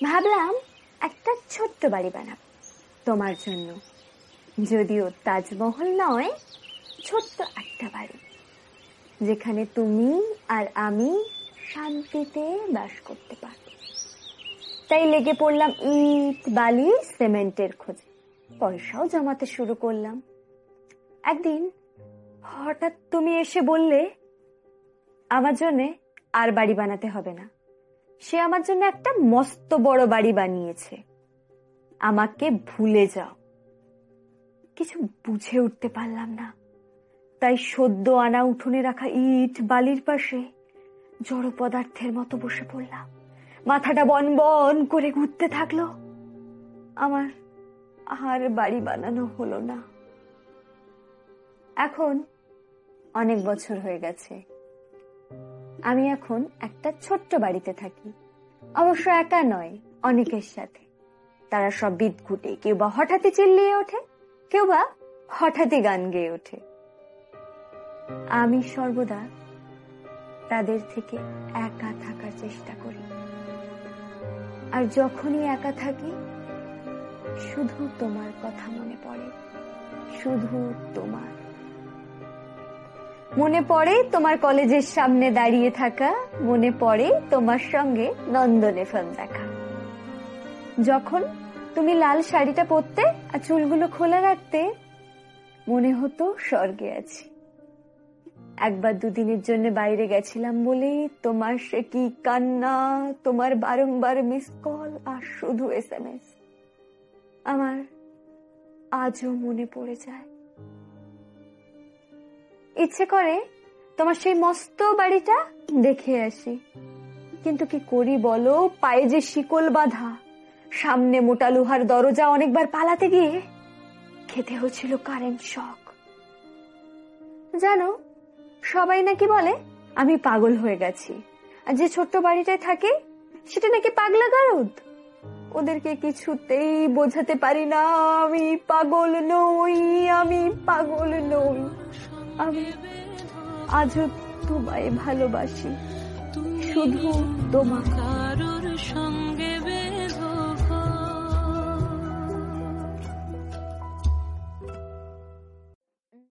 ভাবলাম একটা ছোট্ট বাড়ি বানাব তোমার জন্য। যদিও তাজমহল নয়, ছোট্ট একটা বাড়ি, যেখানে তুমি আর আমি শান্তিতে বাস করতে পারব। তাই লেগে পড়লাম ইট, বালি, সিমেন্টের খোঁজে। পয়সাও জমাতে শুরু করলাম। একদিন হঠাৎ তুমি এসে বললে, আমার জন্যে আর বাড়ি বানাতে হবে না। সে আমার জন্য একটা মস্ত বড় বাড়ি বানিয়েছে। আমাকে ভুলে যাও। কিছু বুঝে উঠতে পারলাম না। তাই সদ্য আনা উঠোনে রাখা ইট বালির পাশে জড় পদার্থের মতো বসে পড়লাম। মাথাটা বন বন করে ঘুরতে থাকল। আমার আর বাড়ি বানানো হলো না। এখন অনেক বছর হয়ে গেছে। আমি এখন একটা ছোট্ট বাড়িতে থাকি। অবশ্য একা নয়, অনেকের সাথে। তারা সব বিদঘুটে, কেউ বা হঠাৎই চিল্লিয়ে ওঠে, কেউ বা হঠাৎই গান গেয়ে ওঠে। আমি সর্বদা তাদের থেকে একা থাকার চেষ্টা করি। আর যখনই একা থাকি, শুধু তোমার কথা মনে পড়ে। শুধু তোমার মনে পড়ে তোমার কলেজের সামনে দাঁড়িয়ে থাকা, মনে পড়ে তোমার সঙ্গে নন্দনে ফিল্ম দেখা। যখন তুমি লাল শাড়িটা পরতে আর চুলগুলো খোলা রাখতে, মনে হতো স্বর্গে আছি। একবার দুদিনের জন্য বাইরে গেছিলাম বলে, তোমার সে কি কান্না, তোমার বারংবার মিস কল আর শুধু এস এম এস আমার আজও মনে পড়ে যায়। ইচ্ছে করে তোমার সেই মস্ত বাড়িটা দেখে আসি। কিন্তু কি করি বলো? পায়ে যে শিকল বাঁধা, সামনে মোটা লোহার দরজা অনেকবার পালাতে গিয়ে খেতে হয়েছিল কারেন্ট শক জানো, সবাই নাকি বলে, আমি পাগল হয়ে গেছি। আর যে ছোট্ট বাড়িটায় থাকে, সেটা নাকি পাগলা গারদ। ওদেরকে কিছুতেই বোঝাতে পারি না, আমি পাগল নই, আমি পাগল নই। আমি আজও তোমায় ভালোবাসি। শুধু তোমায়